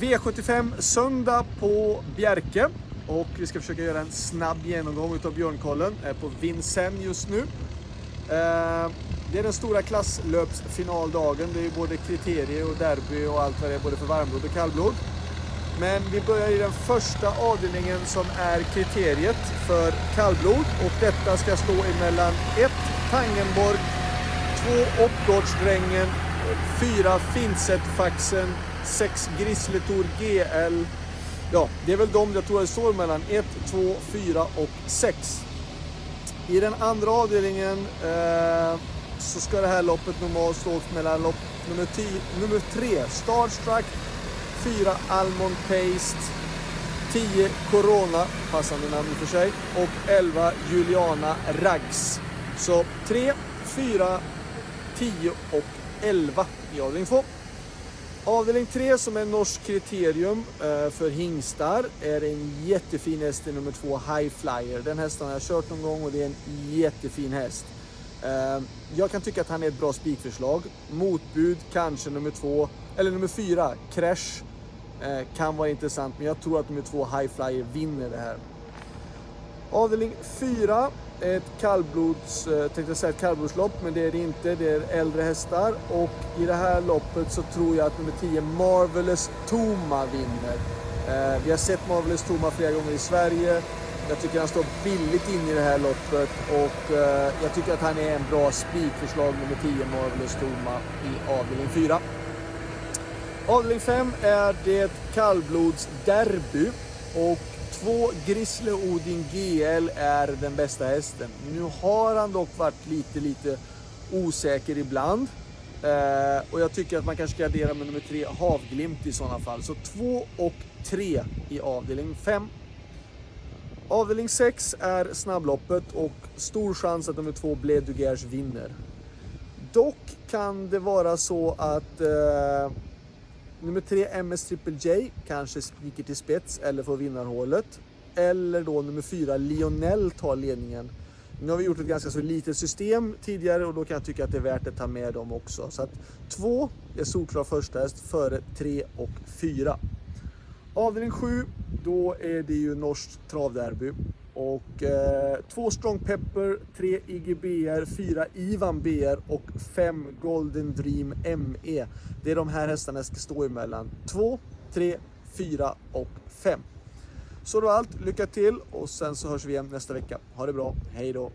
V75 söndag på Bjerke. Och vi ska försöka göra en snabb genomgång av Björnkollen. Jag Är på Vincennes just nu. Eh, det är den stora klasslöpsfinaldagen. Det är både kriterier och derby och allt vad det är, både för varmblod och kallblod. Men vi börjar i den första avdelningen som är kriteriet för kallblod. Och detta ska stå emellan 1 Tangenborg, 2 Oppgårdsdrängen, 4 Finsetfaxen, 6 Grisletor GL. Ja, det är väl de jag tror det står mellan 1, 2, 4 och 6. I den andra avdelningen eh, så ska det här loppet normalt stå mellan lopp nummer, 10, nummer 3 Starstruck, 4 Almond Paste, 10 Corona, passande namn i och för sig, och 11 Juliana Rags. Så 3, 4, 10 och 11 i avdelning 2. Avdelning 3 som är norsk kriterium eh, för hingstar är en jättefin häst i nummer 2 High Flyer. Den hästen har jag kört någon gång och det är en jättefin häst. Eh, jag kan tycka att han är ett bra spikförslag. Motbud kanske nummer 2 eller nummer 4 Crash eh, kan vara intressant men jag tror att nummer 2 High Flyer vinner det här. Avdelning 4 ett kallblods, eh, tänkte säga ett kallblodslopp, men det är det inte. Det är äldre hästar och i det här loppet så tror jag att nummer 10 Marvelous Toma vinner. Eh, vi har sett Marvelous Toma flera gånger i Sverige. Jag tycker han står billigt in i det här loppet och eh, jag tycker att han är en bra spikförslag nummer 10 Marvelous Toma i avdelning 4. Avdelning 5 är det kallblodsderby och Två Grisle Odin GL är den bästa hästen. Nu har han dock varit lite, lite osäker ibland. Eh, och jag tycker att man kanske ska addera med nummer tre Havglimt i sådana fall. Så två och tre i avdelning 5. Avdelning 6 är snabbloppet och stor chans att nummer två Bledugers vinner. Dock kan det vara så att eh, Nummer tre MS Triple J kanske sticker till spets eller får vinnarhålet. Eller då nummer fyra Lionel tar ledningen. Nu har vi gjort ett ganska så litet system tidigare och då kan jag tycka att det är värt att ta med dem också. Så att två är solklar första häst före tre och fyra. Avdelning sju, då är det ju norskt travderby. Och eh, två Strong Pepper, tre IGBR, fyra Ivan BR och fem Golden Dream ME. Det är de här hästarna jag ska stå emellan. Två, tre, fyra och fem. Så då allt, lycka till och sen så hörs vi igen nästa vecka. Ha det bra, hej då!